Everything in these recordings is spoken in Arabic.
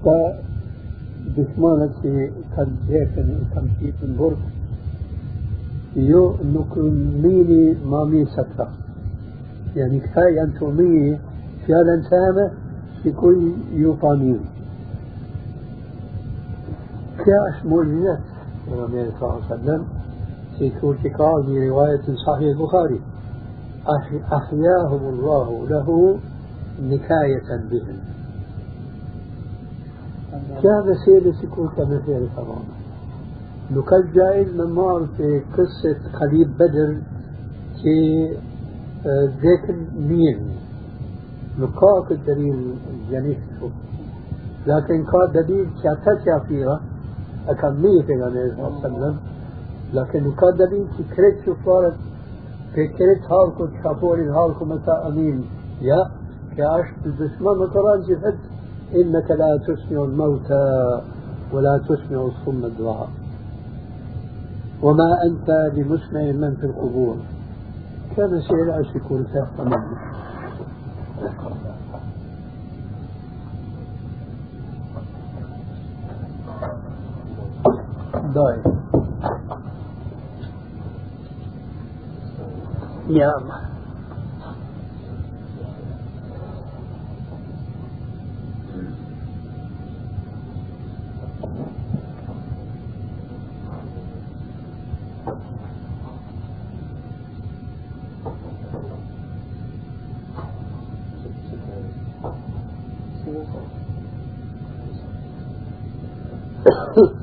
ata dysmanët që kanë gjepën, kanë qipën burg, jo nuk mini ma mirë se këta. Yani këta janë të mirë fjallën tëme si kur ju pa mirë. Kjo është mu'jizat Pejgamberi sallallahu alaihi wasallam في كورتيكال في رواية صحيح البخاري أحياهم الله له نكاية بهم كان سيدة يكون كمثال تماما نكال جائز من في قصة خليل بدر في ذاك مين نقاط الدليل الجنيف لكن كان دليل كاتا فيها أكمية في النبي صلى الله عليه وسلم. لكن ka dalil që kretë që farët pe kretë halku të kaporin halku me ta amin إنك لا تسمع الموتى ولا تسمع الصم الدعاء. وما أنت بمسمع من في القبور. كان سير الفاتحة تماما دايم يا الله.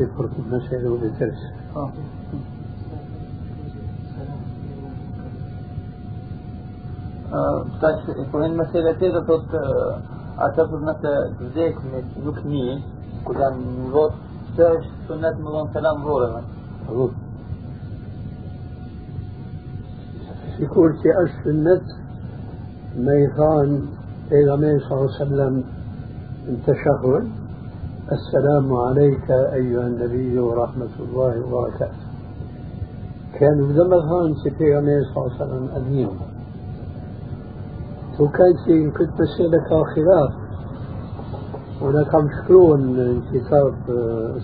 يعني جواب في فرق المسألة وبالدرس tash po në mesela tjetër thot ata për në të vdekmit nuk njihen ku janë në vot se është sunet më vonë selam voreve sikur që është sunnet me i thanë pejgamberi sallallahu alaihi wasallam التشهد السلام عليك أيها النبي ورحمة الله وبركاته. هان في غمير صلى الله عليه وسلم أدين وكان في كنت مسألة خلاف. هناك مشكلون كتاب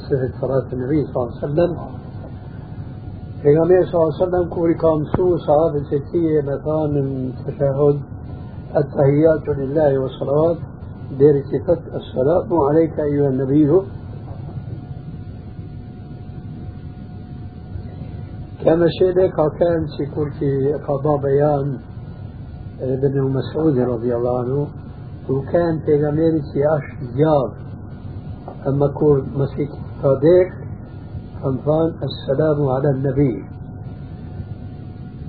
صحة صلاة النبي صلى الله عليه وسلم. في صلى الله عليه وسلم كوري كامسو صحابة ستية مثلا التشهد التهيات لله والصلوات صفة السلام عليك أيها النبي. كما شيء كان سيكون في قضاء بيان ابن مسعود رضي الله عنه وكان في غمير سياش زيار أما كون مسيك صديق فانفان السلام على النبي.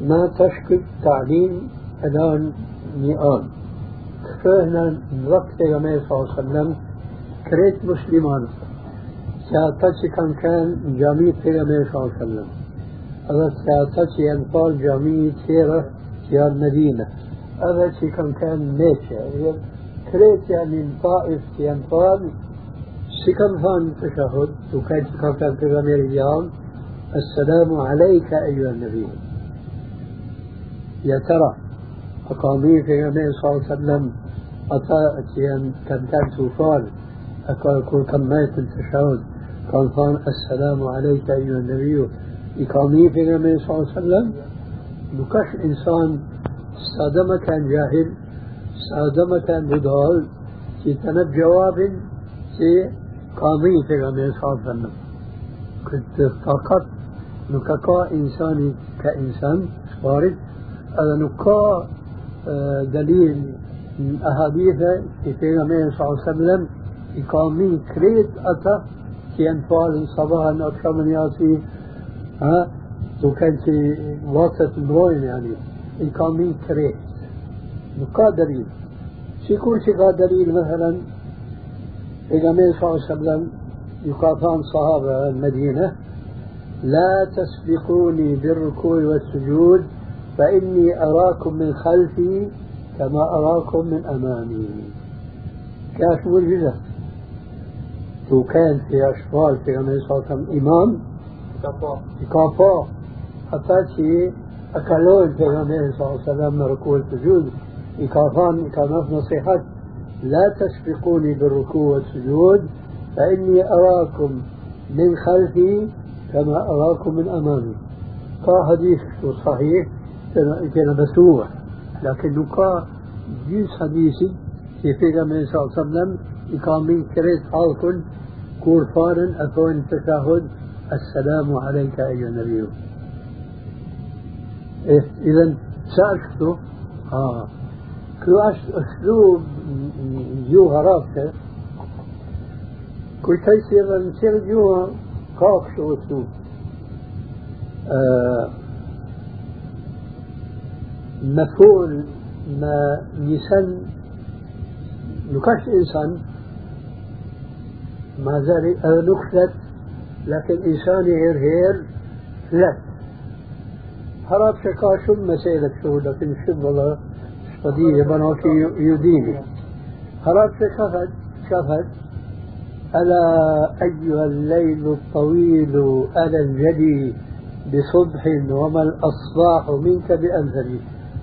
ما تشكل تعليم الآن مئان فهنا نرق بيغمي صلى الله عليه وسلم كريت مسلمان. سياتاتي كان كان جامي بيغمي صلى الله عليه وسلم. هذا سياتاتي يعني انقال جامي تيرا يا المدينة هذا شي كان كان ميشا يعني كريت يعني طائف يعني ينقال شي كان فان تشهد وكان شي كان كان بيغمي اليوم السلام عليك أيها النبي. يا ترى أقامي في النبي صلى الله عليه وسلم أتا أتيان كم كان سوفال أقول كل مات التشهد قال فان السلام عليك أيها النبي. إقامي في النبي صلى الله عليه وسلم. نكش إنسان سادما كان جاهل سادما كان بدال في تنب جواب في قامي في النبي صلى الله عليه وسلم. كنت فقط نكاكا إنساني كإنسان وارد. هذا نكا دليل أحاديث في پیغمبر صلى الله عليه وسلم إقامي كريت أتا في أنفال صباحا أكثر ياسي ها وكان في وسط الروين يعني إقامي كريت نقا دليل شكور شكا دليل مثلا النبي صلى الله عليه وسلم يقاطعن صحابة المدينة لا تسبقوني بالركوع والسجود فإني أراكم من خلفي كما أراكم من أمامي. كاش معجزة تو كان في أشفال في وسلم إمام. كافا حتى شيء أكلون في النبي صلى الله عليه وسلم من ركوع السجود. إكافان كانت نصيحة لا تسبقوني بالركوع والسجود فإني أراكم من خلفي كما أراكم من أمامي. قا حديث صحيح كان مسروع لكن قا جيس حديثي في النبي صلى الله عليه وسلم إقامين كريت حالكم كور فارن أثوين التشهد السلام عليك أيها النبي إيه إذا سأشته آه كل أسلوب جوها رابطة كل تيسير نصير جوها قاق شو أسلوب آه مفعول ما يسن نكاش إنسان مع ذلك نخلت لكن إنسان هير هير فلت هرب شكا شو مسألة شو لكن شو والله قضية بنوك يديني. هرب شكفت شفت ألا أيها الليل الطويل ألا الجدي بصبح وما الأصباح منك بأنزلي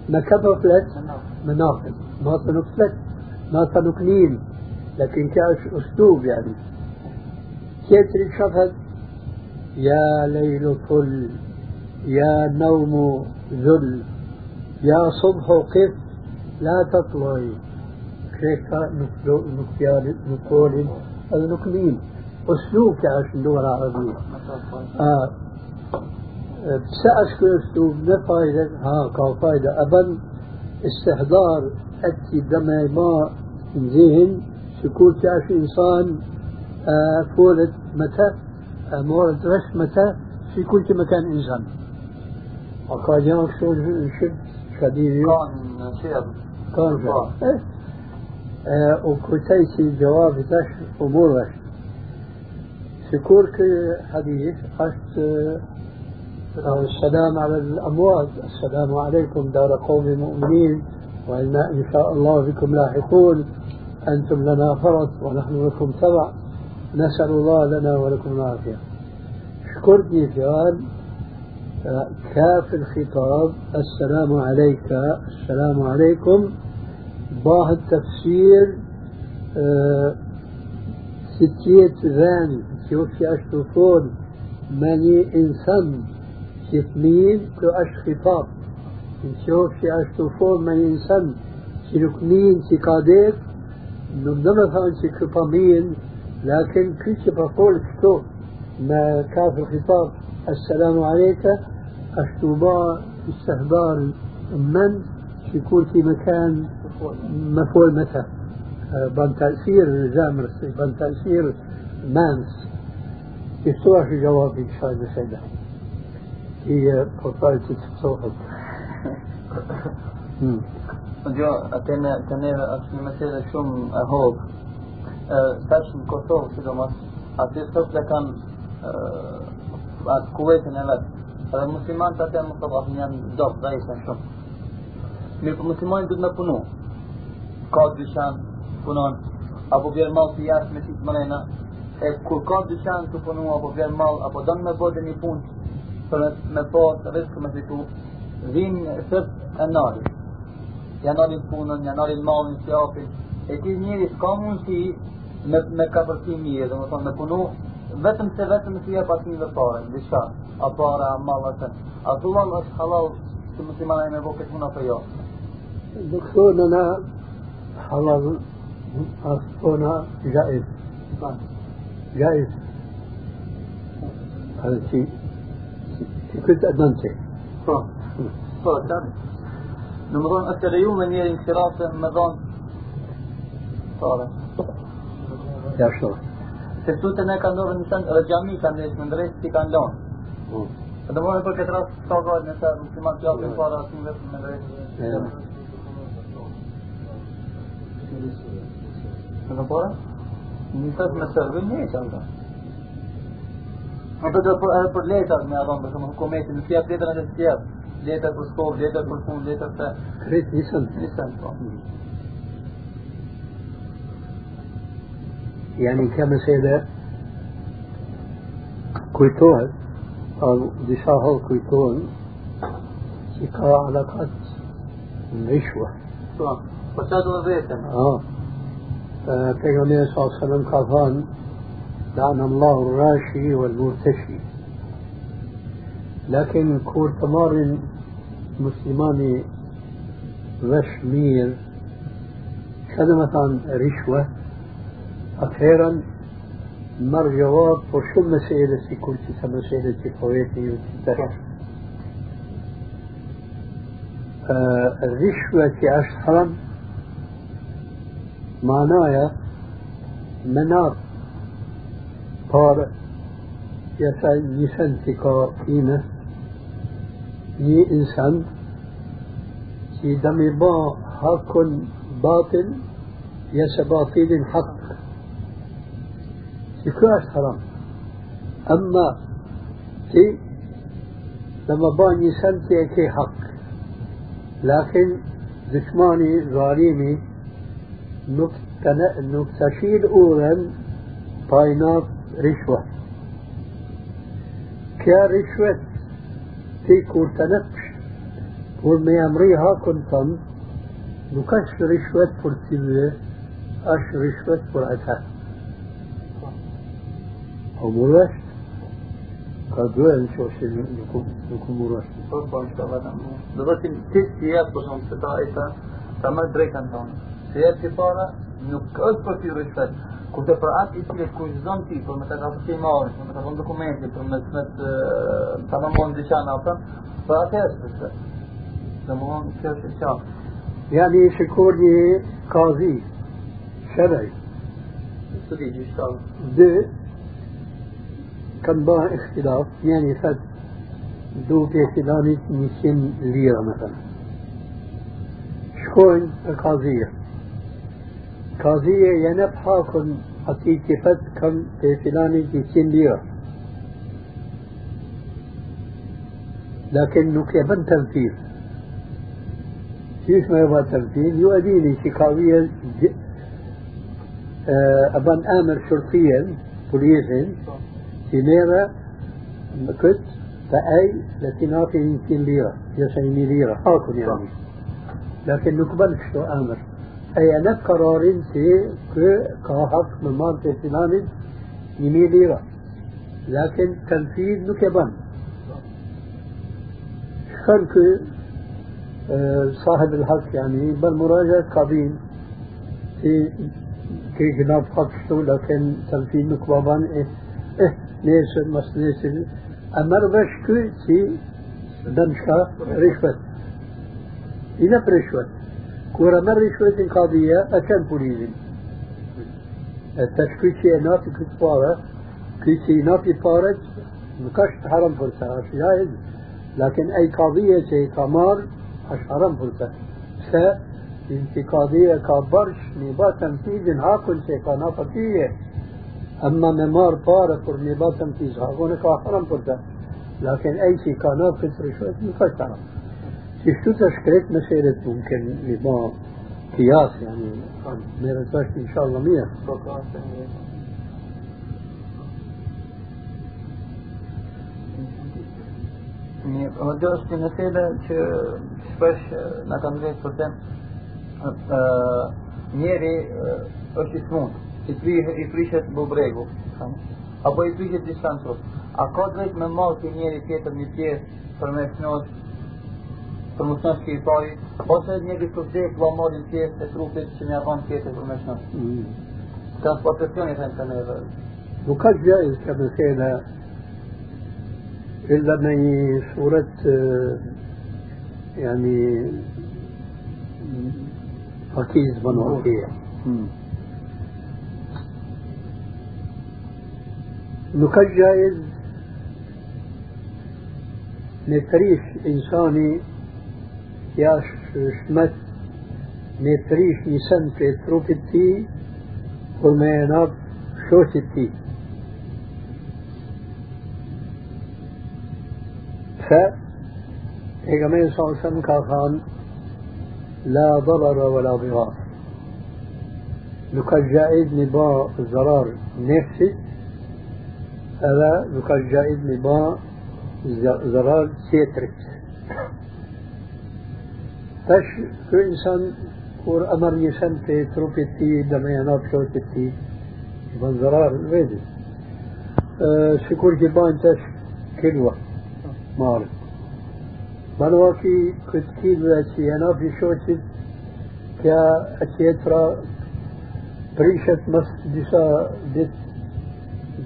ما كبفلت مناقب. ما تنفلت ما تنكنين لكن كاش أسلوب يعني. كيف شفت يا ليل فل يا نوم ذل يا صبح قف لا تطلعي كيف نقول النكلين أسلوب كاش اللغة العربية آه. أسلوب لا فايدة ها كا فايدة أبن استحضار أتي دمي ما ذهن شكون كاش إنسان آه فولت متى آه مولد رش متى في كل مكان إنسان. وقال يوم شو شد شديد كان شير كان وكتيسي جواب تش أمور رش شكور حديث أشت السلام على الأموات. السلام عليكم دار قوم مؤمنين وإنا إن شاء الله بكم لاحقون. أنتم لنا فرط ونحن لكم تبع. نسأل الله لنا ولكم العافية. شكرني جوال كاف الخطاب. السلام عليك. السلام عليكم. باه التفسير ستية ذان شوف أشتفون ماني إنسان. ستمين كو أش خطاب. نشوف أشتفون ماني إنسان شنكمين سكاديك نمدما فان سكفامين لكن كل بقول شتو. ما كاف الخطاب. السلام عليك. أشتوبا استهبار من يكون في مكان مفعول متى بان تأثير جامر بان تأثير مانس. يستوى في جوابي شاهد سيدة هي قطعة الصوت Jo, atë në të neve është një meselë shumë e hobë. Tash në Kosovë, sidomos, aty sot e kanë atë kuvetin e vetë. Edhe muslimanët atë janë më të janë dopë dhe ishen shumë. Mirë për muslimanët du të me punu. Ka dyshan, punon, apo vjerë malë të jashtë me qitë mrena, e kur ka dyshan të punu, apo vjerë malë, apo donë me bode një punë, për me pas riskë me fitu, vinë sëtë e nari janë arrin punën, janë arrin malin, sjapin, e ti njëri s'ka mundësi me, me ka përti mirë, dhe më thonë me punu, vetëm se vetëm si jep atë një pare, diçka, a para, a malë atë. A thuan është halal që muslimana e me bo këtë puna për jo. دكتور أنا حلال أصبحنا جائز جائز هذا شيء كنت أدمنته رمضان أكثر يوما هي انصراف رمضان طارق يا شو Sesuten e ka ndodhur në send edhe xhami ka ndesh në ndres si kanë lënë. Po. Do më për këtë rast ka vënë nëse musliman të japin para asim vetëm në ndres. Në para? Në tas me servin një çanta. Në të për, edhe për letër me adhon, për shumë hukumeti, në fjat letër në tjerë. Letër për skovë, letër për fund, letër për... Kretë nisën. Nisën, po. يعني كمسألة kujtohet, pa disa hall kujtohen, që ka alakat në rishwa. Po, po që do vetën? آه فبيغمبر صلى الله عليه وسلم قال لعن الله الراشي والمرتشي. لكن كور تمار مسلمان رشمير عن رشوة. أخيرا مر جواب وشو مسئلة كل تسمى مسئلة قويتي وتتحر الرشوة آه، أشهر معناها مناط طارئ. يسأل يسنتك قيمة ني إنسان. في دم با حق باطل. يس باطل حق. في كل حرام أما في لما باني سنتي كي حق. لكن دشماني ظالمي nuk të shil رشوة. كيا رشوة تيكو تنقش ومي أمريها كنتم. نكش رشوة فرتيوية أش رشوة فرعتها أو مرشت قدوة إن شاء الله نكون مرشت طبعا إن شاء الله دلوقتي تيت سياد بسهم ستائتا. تمال دريكا نتون نعم. سياد تبارا نكش رشوة. فرتيوية Kurse për atë i cilët kushizon ti, për me të ka përsi marrë, për me të konë dokumenti, për me të të më mund dyqana, për, për atë e rishvet. Dhe më mund kjo është qarë. يعني شكور لي قاضي شرعي Së di gjyshtarë. دو كان بها اختلاف يعني فد دو في فلانة 200 ليرة مثلا شكون القاضية قاضية ينب حاكم حقيقة فد كم في فلانة 200 ليرة لكن نكيبن تنفيذ كيف ما يبغى تنفيذ يؤديني شكاوية أبان آمر شرطيا بوليسين سينيرا كت فأي نعطي 200 ليرة يسعيني ليرة حاكم يعني لكن نقبل شو آمر أنا قرار سي كحق من مال فلان يمي ليرة لكن تنفيذ نكبن خلق صاحب الحق يعني بل مراجعة قابين في كي جناب حق شو لكن تنفيذ نكبابان إيه إيه نيسر مس نيسر أمر بشكو سي دمشقة رشوة إلى كورا مر رشوة قضية أكن بوليزين التشكيشي نافي كتبارة كيسي نافي بارج مكشت حرم فرصة جائز لكن أي قضية شيء كمار أش حرم فرصة س انت قضية كبرش نبا تنفيذ هاكل شيء كنافة أما ممار بارة پر نبا تنفيذ هاكل كحرم فرصة لكن أي شيء كنافة رشوة مكشت حرم İşte de şikayet meselesi po mümkün lima kıyas yani merak etme inşallah mıya? Mirë, po, po, o do është një mesele që shpesh në kanë drejtë për tem njeri është i smundë, i, pri, i prishet bubregu, apo i prishet distancë. A ka drejt me marë të njeri tjetër një pjesë për me shnosë për më shnosh që i pari, ose njeri të vdek va marrin pjesë e trupit që një avon tjetër për me shnosh. Transportacioni thënë të neve. وقد جائز كمثال إلا من صورة يعني فكيز بن وكيع نقد جائز نتريش إنساني يا شمت نتريش نسان في تروب التي kur me e nap shoqit ti. Pse, e ka me në sa ka thanë, la dharara wa la dhirar. Nuk ka gjaiz një ba zarar nefsit, edhe nuk ka gjaiz një ba zarar tjetërit. Amar një sen të trupit ti dhe me janat shoqit ti, bën zarar vedi. Sikur që bajnë tash kilwa, marë. Banua ki këtë kilve që janat i shoqit, kja e tjetra prishet mës disa dit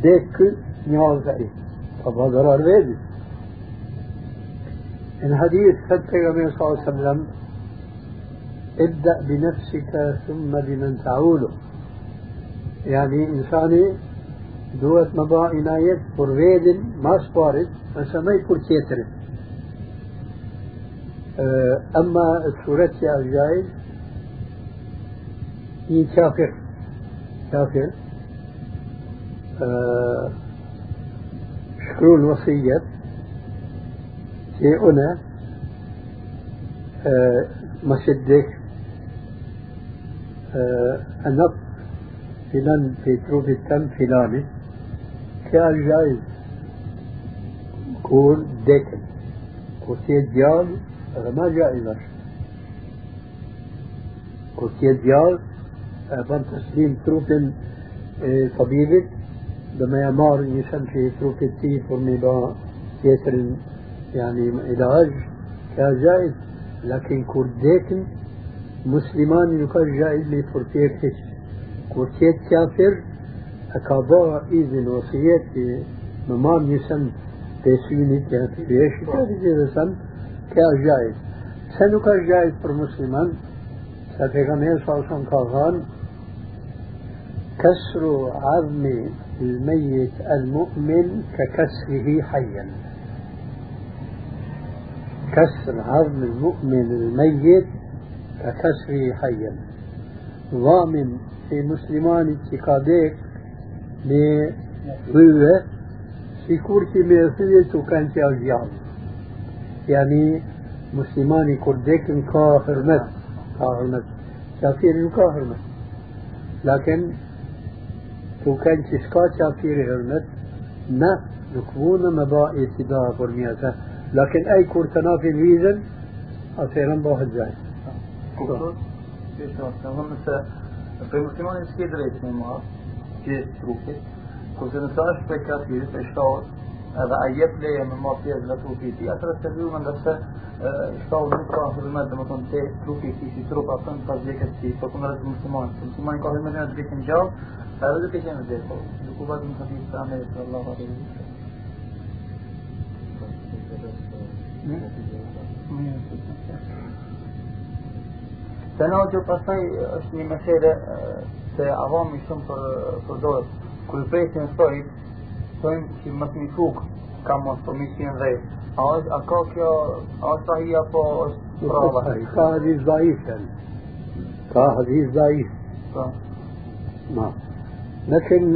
dekë një alë فبادر البيت الحديث فتح النبي صلى الله عليه وسلم ابدأ بنفسك ثم بمن تعوله يعني إنساني دوت مبا عناية فرويد ما سبارد فسمي فرتيتر أما سورة الجاي هي كافر. كافر. أه شكروا الوصية في أنا آه مشدك آه أنط فلان في تروب التم فلاني. كان جايز كون ديكن. كرسي ديال ما جائز كرسي ديال بان تسليم تروب طبيبك. لما يمار يسم في تروك التي فرمي يسر يعني علاج. كان جائز لكن كرديك مسلمان يكون جائز لفرتيك هش كرتيك كافر أكابا إذن يسم تسويني كان في بيش كان جائز كان جائز سنو جائز پر مسلمان؟ سفيغمير صلى الله كسر عظم الميت المؤمن ككسره حيا كسر عظم المؤمن الميت كسري حيا ضامن في مسلمان اتقادك لغيره في كورتي ميرسيدة وكان في أجيال يعني مسلماني كردك كافر مت كافر مت كافر كافر مت لكن تو كان تشكا كافر هرمت نا نكون مبا اتدا فرمياتا لكن اي كورتنا في الويزن اثيرا باهد جاهد كورتنا في الويزن اصيرا باهد زاي Për muslimani s'ke drejt me ma, pjesë trupit, kurse nëse është për kafirit, për shkallët, edhe a jep leje me ma pjesë dhe trupit ti, atër është të vjume nga se shkallët nuk ka hërmet dhe më tonë të trupit ti si trup atën pas vjeket ti, për kënë rëzë muslimani. Muslimani ka hërmet në të vjekin gjallë, هذا كيف يعمل زي العقوبات من حديث عن صلى الله عليه Tana që pastaj është një mesele se avami shumë për përdojët. Kërë presin sojt, sojnë që më të një fukë ka mos për misin dhe. A, a ka kjo, a është ahi apo është prava? Ka hadis daif, ka hadis daif. Ma. لكن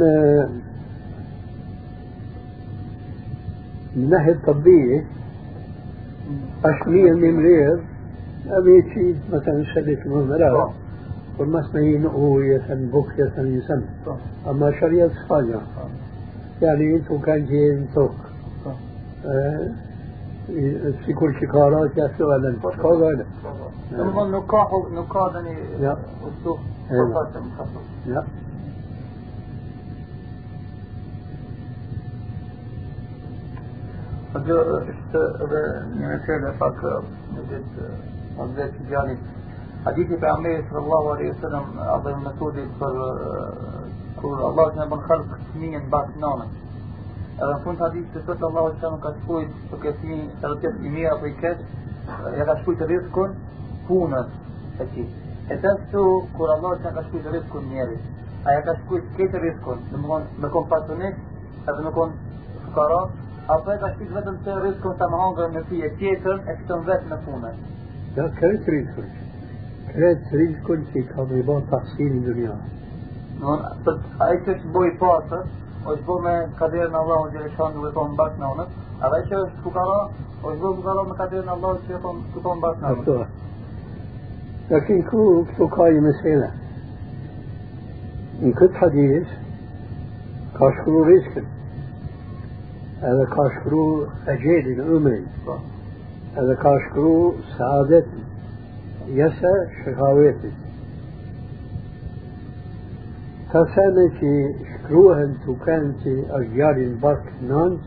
من ناحية الطبية أشمية من غير أبي شيء مثلا وما اسمه هو يسن بوك يسن يسن أما شريعة إسبانيا يعني انتو كان جين توك sikur që ka ra që ashtu e lënë, ka gale. Nuk ka, nuk ka dhe një vetë gjallit. Hadithi për Ameri sallallahu alaihi wasallam apo metodit për kur Allah në bën khalq fëmijën bas nënën. Edhe në fund hadith të thotë Allahu që ka shkruajt për këtë fëmijë të rëtet i mirë apo i keq, ja ka shkruajt rizkun punës e tij. E të këtu kur Allah që ka shkruajt rizkun njerit, aja ka shkruajt këtë më konë me konë pasunit, edhe me konë fukarat, apo e ka shpit vetëm të riskën të më hangër në fije tjetër e këtën vetë në punë. Që i ka me ba tahsin në dunia. Ai që është boj pasër, është bo me kaderën Allah në gjereshan duke thonë mbak në onët, edhe që është fukara, është bo fukara me kaderën Allah që thonë të thonë mbak në onët. لكن كو كاي مسألة إن كنت حديث كاشكرو رزقا هذا كاشكرو أجيل عمري هذا كاشكرو سعادتي يسا شقاوتي تسألة شكروها انتو كانت أجيال برك نانس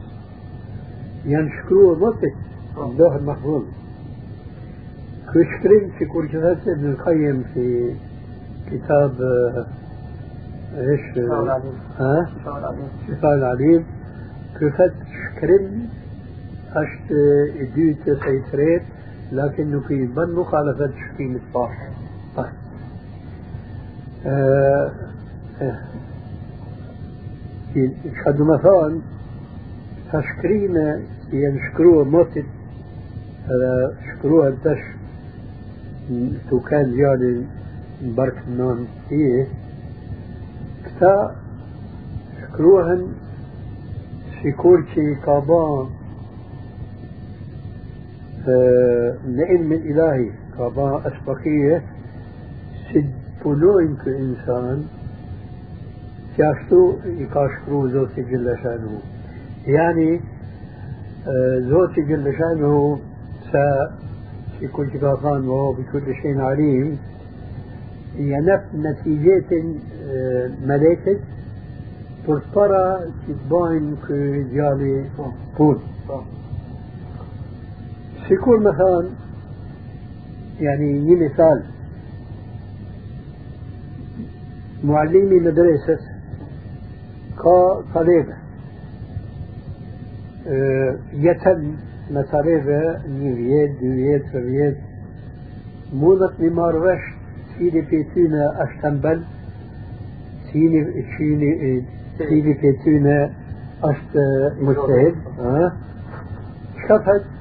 ينشكروه مطت الله المحفوظ كشكرين في كل جهات ابن القيم في كتاب إيش ها شفاء العليم كفت شكرين أشت إديت سيتريت لكنه في من مخالفة شكيم الصاح طيب. آه شهد مثلا تشكرين ينشكروه موتت شكروها التش tu kanë djalin në barkë non tije, këta shkruhen sikur نعم من إلهي كبا أسبقية سد بلوين كإنسان كاشتو يكاشكرو زوتي جل شانه يعني آه، زوتي جل شانه سا في كل كافان وهو بكل شيء عليم. ينف نتيجة آه، ملكة تلطرة تباين كجالي بول في سيكون مكان يعني مثال. معلمي مدرسة كا آه، طالب يتم مثلا نيوية دوية تروية مونت نمار وش سيدي بيتونا أشتنبل في سيني سيدي بيتونا أشت مجتهد آه، شفت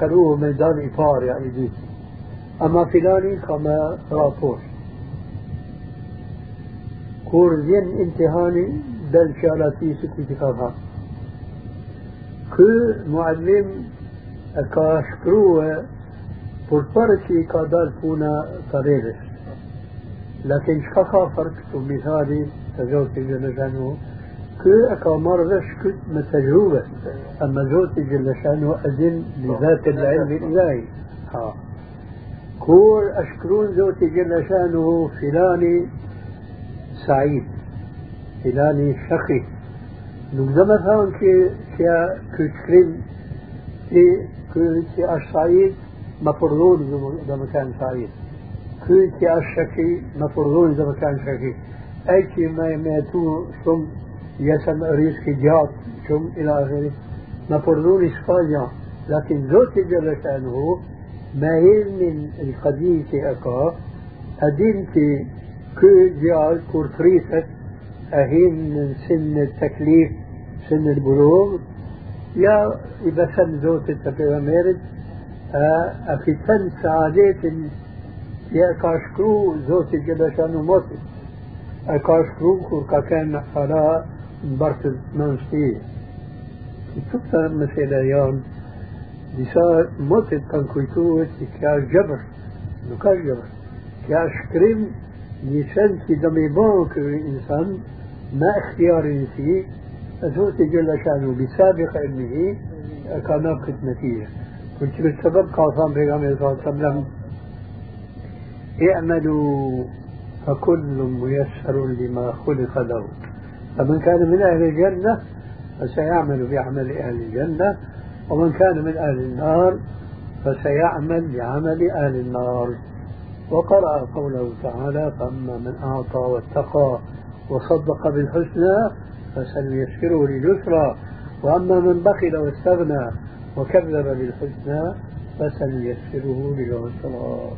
Karu me dan i parja i dytë. Ama filani ka me rapor. Kur vjen imtihani دل شغلاتي سكوتي كافها كو معلم shkrua për përë që i ka dalë puna të redhës. Lakin çka ka fark të misali të zotë i gjëllëshanu, kë كذلك أمر ذلك متجربة أما ذوتي جل شأنه أذن لذات العلم الإلهي ها. كور أشكرون ذوتي جل شأنه فلاني سعيد فلاني شقي نقدم مثلا كي كي كتكرم كي كي أش سعيد مفرضون إذا كان سعيد كي كي أش شقي مفرضون إذا كان شقي أي كي ما يميتون شمس يسم ريسك جات ثم إلى آخره. مفروض إسبانيا لكن زوت جل شأنه ما هي من القديم أكا أدين كي كي جال كورتريتك أهين من سن التكليف سن البلوغ يا إذا سن زوت التبيغميرد أفتن سعادات يا كاشكرو زوت الجبشان وموت كاشكرو كور كان حالا برت منشتي تبتا مثلا يوم gjëbër, nuk është gjëbër. Kja është shkrim një send që do me i bon kërë insan ما اختياري فيه. فزوت جل شأنه بسابق علمه كان ناقص نتيجة. كنت بالسبب قال بيغامبر صلى الله عليه وسلم اعملوا فكل ميسر لما خلق له. فمن كان من أهل الجنة فسيعمل بعمل أهل الجنة ومن كان من أهل النار فسيعمل بعمل أهل النار. وقرأ قوله تعالى فأما من أعطى واتقى وصدق بالحسنى فسنيسره لليسرى وأما من بخل واستغنى وكذب بالحسنى فسنيسره للعسرى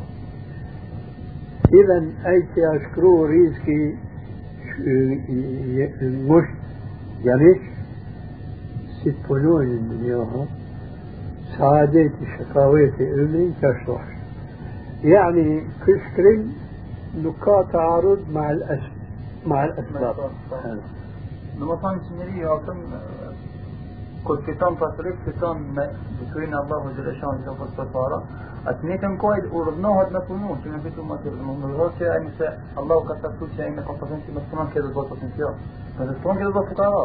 إذا أيتي أشكرو ريزكي مش يعني ست فنون الدنيا سعادتي شقاوتي أمري كشوح يعني كشكرين نقاط تعارض مع الأس مع الأسباب. Në më thonë që njëri atëm kur fiton pasurit, fiton me diturin Allahu Që atë një të nkojt urdhnohet me punu, që me fitu më të. Më rrëdhë që ajme se Allahu ka të që ajme ka potenci me punon këtë të bërë potencio. Me të punon këtë të bërë fukara.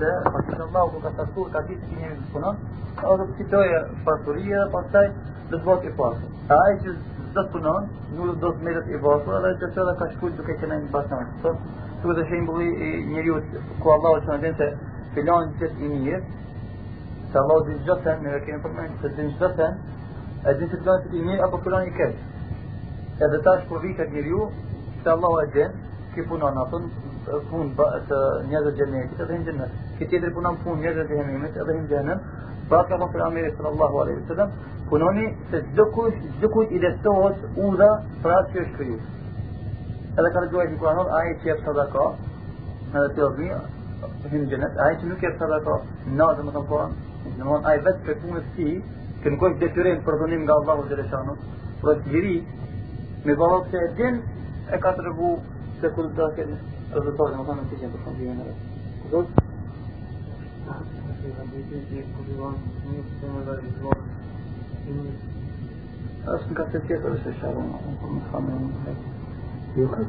Se, pasë që Allahu ka të ka ditë që njëri të punon, edhe të fitoje pasurie dhe pastaj dhe të bërë i pasur. A ai që do të punon, nuk do të merret i pasur, edhe që të ka shkruar duke qenë në basan. Tu dhe shembulli i njeriu ku Allahu që në se filan që i mirë, se Allahu din çdo sen, ne kemi përmendur se din çdo sen, e e atën punë të njerëzve xhenetit edhe në xhenet. Ki tjetër punon punë njerëzve të xhenemit edhe në xhenet. Pra ka thënë pejgamberi sallallahu alaihi wasallam, punoni se çdo kush, çdo kujt i lestohet udha për atë që është krijuar. Edhe ka rëgjuar një kuranor, aje që jep sadaka, edhe të obi, hinë gjenet, aje që nuk jep sadaka, në dhe më të kuran, në më aje vetë për punës ti, që nuk është detyrim për dhunim nga Allahu dhe Leshanu, për është gjiri, me bëllot se e din, e ka të rëgu se kur të këtë rezultate, më në të qenë për shumë në rëtë. është në ka të tjetër është e shabë, në më thamë e në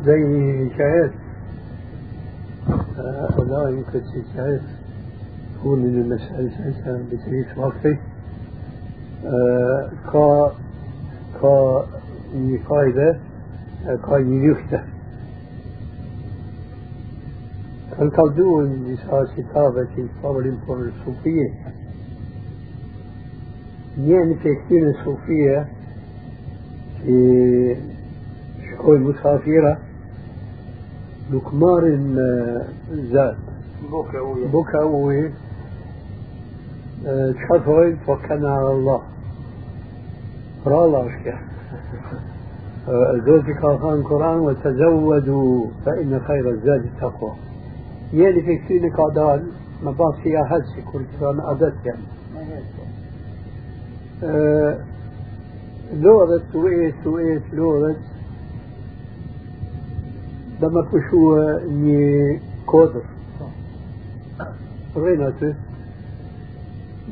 زي شهادة الله يمكن في شهادة تكون من المسألة سألتها بتريد وقفي ka ka një fajde ka një lyfte kanë kalduar në disa citave që i favorin për sufije një në të këtyre sufije që shkoj musafira nuk marrin zat buka ujë çka thojnë Allah për Allah është kja زوجي قال القرآن وتزودوا فإن خير الزاد التقوى يعني في كثير قادال ما بعض فيها هزي كل كان أدت يعني لغة سويت سويت لغة لما كشوا ني كودر ريناتو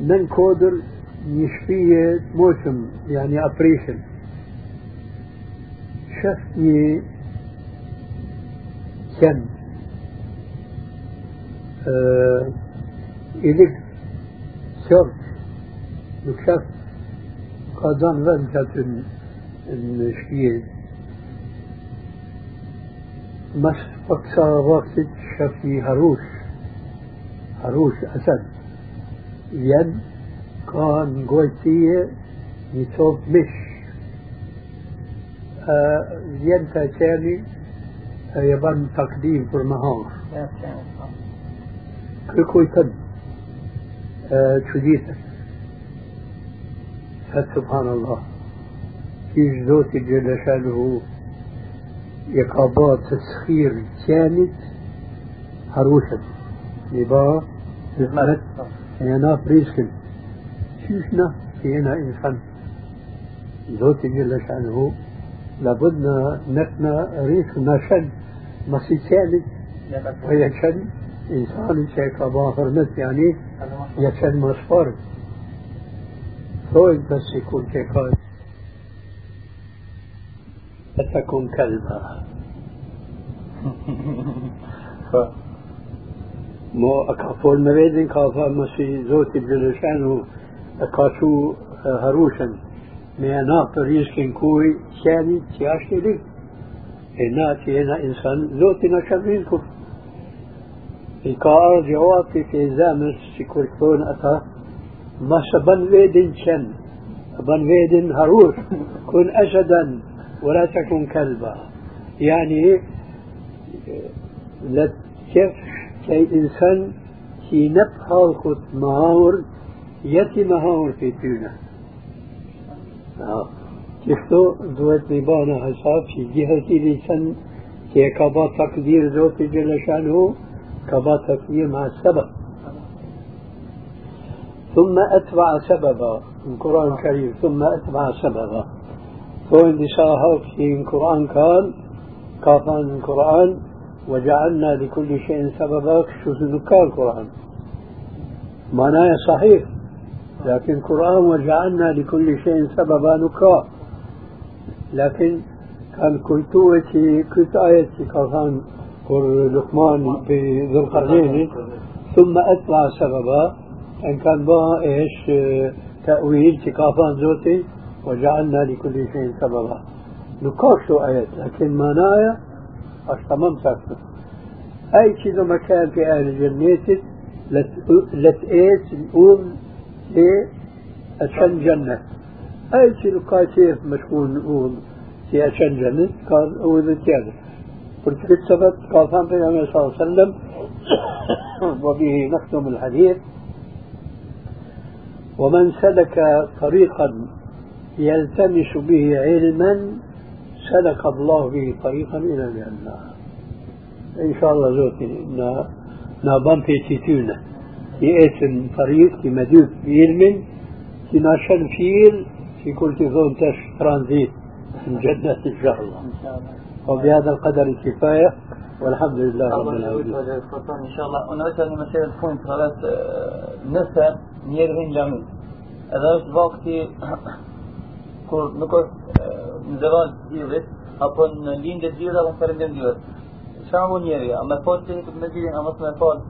من كودر نشفية موسم يعني أبريشن. شفني كم؟ آه إليك شرط. نكشف قادان وانتة الشيء مش أقصى وقت شفي هروش. هروش أسد. ين كان قويتية يتوب مش. آه ين تاتاني آه يبان تقديم في النهار كويتن آه شديدة فسبحان الله. في جدوتي جل شانه. يقابات تسخير كانت هروشا يبا نزمت أنا بريسكن شوشنا فينا إنسان. زوتي جل شأنه. لابدنا نتنا ريس نشن مسي كانت ويشن إنسان شيء كبا حرمت يعني يشن مصفر فوق بس يكون كيكاي فتكن كلبا مو أكافول مريدن كافا مسي زوتي بلشانو أكاشو هروشن me na të riskin kuj qeni që ashtë i lik e na që jena insan zotin a shabrin kur i ka ardhë gjawati të zemës që kur këtonë ata ma së ban vedin qen ban vedin harush kun eshadan ولا تكن كلبا يعني لا كيف كي إنسان في نبحى خد مهاور يتي مهاور في تينا كيفتو دوت نبانا حساب في جهة لسان كي كبا تقدير ذوت جل شأنه كبا تقدير مع السبب. ثم أتبع سببا القرآن الكريم ثم أتبع سببا. Thojnë disa halkë që në Kur'an kanë, وجعلنا لكل شيء سببا شو نكال القرآن. معناه صحيح لكن القرآن وجعلنا لكل شيء سببا نكال لكن كان كلتوتي كنت آيتي كان لقمان بذو القرنين ثم أتبع سببا. أن كان بها إيش تأويل تكافان زوتي وجعلنا لكل شيء سببا. نكاشو آيات لكن معناها أشتمم ساكتو أي شيء لما كان في أهل جنيتك لتقيت الأم لأشن جنة. أي شيء لقى كيف مشكون الأم في أشن جنة قال أول زيادة قلت بالسبب قال صلى الله عليه وسلم. وبه نختم الحديث. ومن سلك طريقا يلتمس به علما سلك الله به طريقا إلى الجنة. إن شاء الله زوتي نا نا بامبي تيتونا اسم طريق في مدوك علم في ناشن فيل. في كل تظن تش ترانزيت. من جنة إن شاء الله. وبهذا القدر كفاية والحمد لله رب العالمين. إن شاء الله. أنا أسأل مسألة بوينت خلاص نسأل نيرهن جميل إذا وقتي kur nuk është në zëron diellit apo në lindje diellit apo në perëndim diellit. Çfarë mund njeri? A më fal të në mesjidin a mos më fal?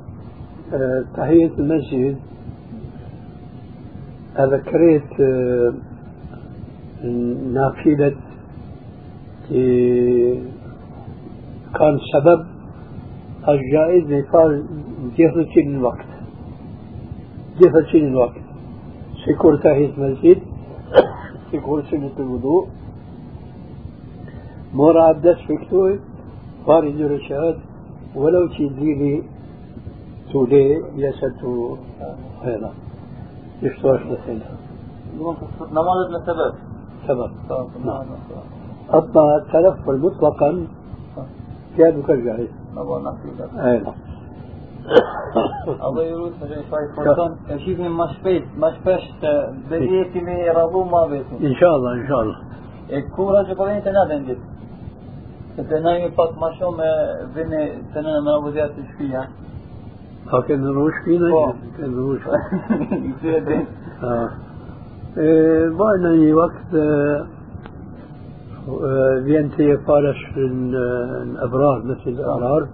تحية المسجد ذكرت نافلة كان سبب الجائز مثال جهة الوقت جهة الوقت سيكون تحية المسجد يكون سنة الوضوء مورا عبدس فكتوي فاري رشاد ولو تجيلي تولي يسد هنا يشتوش لسنة نماذج سبب سبب نعم أما التلفل مطلقا كان كالجاهز أي نعم Allah ju rrëtë që shfaj forton, e shifim ma shpejt, ma shpesh të bedjeti me rabu ma vetin. Inshallah, inshallah. E kura që përvejnë të nadë në gjithë. Se të najmi pak ma shumë me vini të nëna me avuzjat të shpija. A ke në rrush shpina? Po. Ke në rrush. I të e din. Bajna një vakt vjen të je parash në Ebrar, në Ebrar.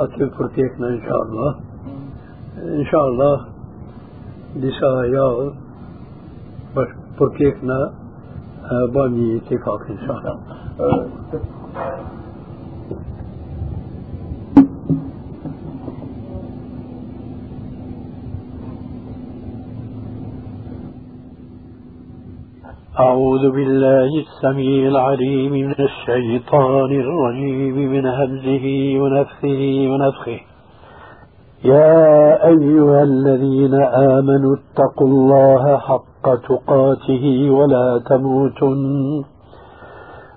أطلب فرتيكنا إن شاء الله. إن شاء الله دسا ياغ بس فرتيكنا باني اتفاق إن شاء الله. أعوذ بالله السميع العليم من الشيطان الرجيم من همزه ونفثه ونفخه. يا أيها الذين آمنوا اتقوا الله حق تقاته ولا تموتن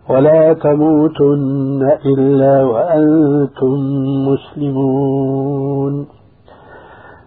ولا تموتن إلا وأنتم مسلمون.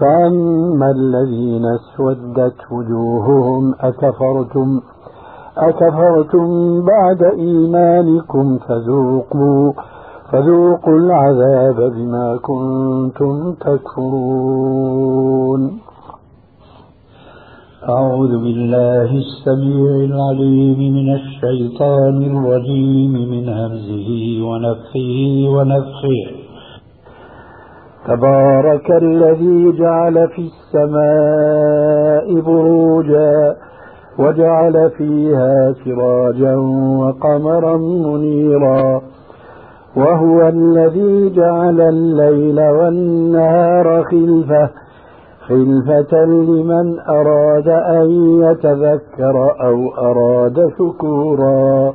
فأما الذين اسودت وجوههم أكفرتم أكفرتم بعد إيمانكم فذوقوا فذوقوا العذاب بما كنتم تكفرون. أعوذ بالله السميع العليم من الشيطان الرجيم من همزه ونفخه ونفخه تبارك الذي جعل في السماء بروجا وجعل فيها سراجا وقمرا منيرا وهو الذي جعل الليل والنهار خلفة خلفة لمن أراد أن يتذكر أو أراد شكورا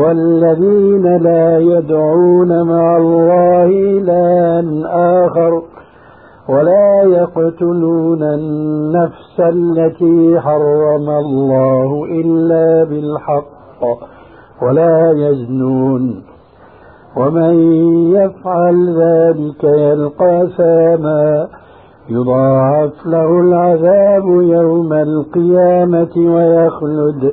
والذين لا يدعون مع الله إلها آخر ولا يقتلون النفس التي حرم الله إلا بالحق ولا يزنون ومن يفعل ذلك يلقى ساما يضاعف له العذاب يوم القيامة ويخلد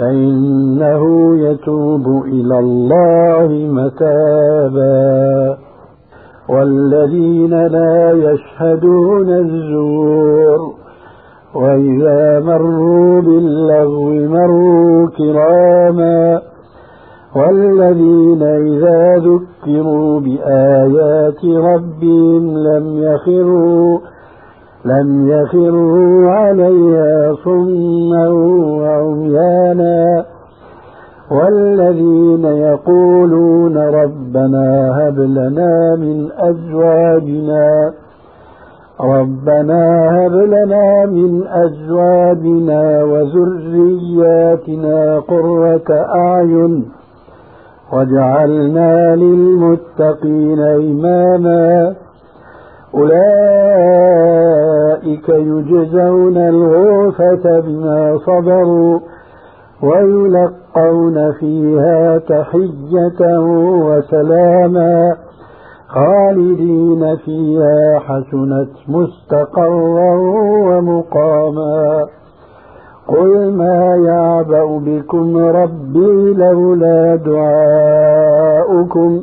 فإنه يتوب إلى الله متابا. والذين لا يشهدون الزور وإذا مروا باللغو مروا كراما. والذين إذا ذكروا بآيات ربهم لم يخروا لم يخروا عليها صما وعميانا. والذين يقولون ربنا هب لنا من أزواجنا ربنا هب لنا من أزواجنا وذرياتنا قرة أعين واجعلنا للمتقين إماما. أولئك يجزون الغرفة بما صبروا ويلقون فيها تحية وسلاما خالدين فيها حسنت مستقرا ومقاما قل ما يعبأ بكم ربي لولا دعاؤكم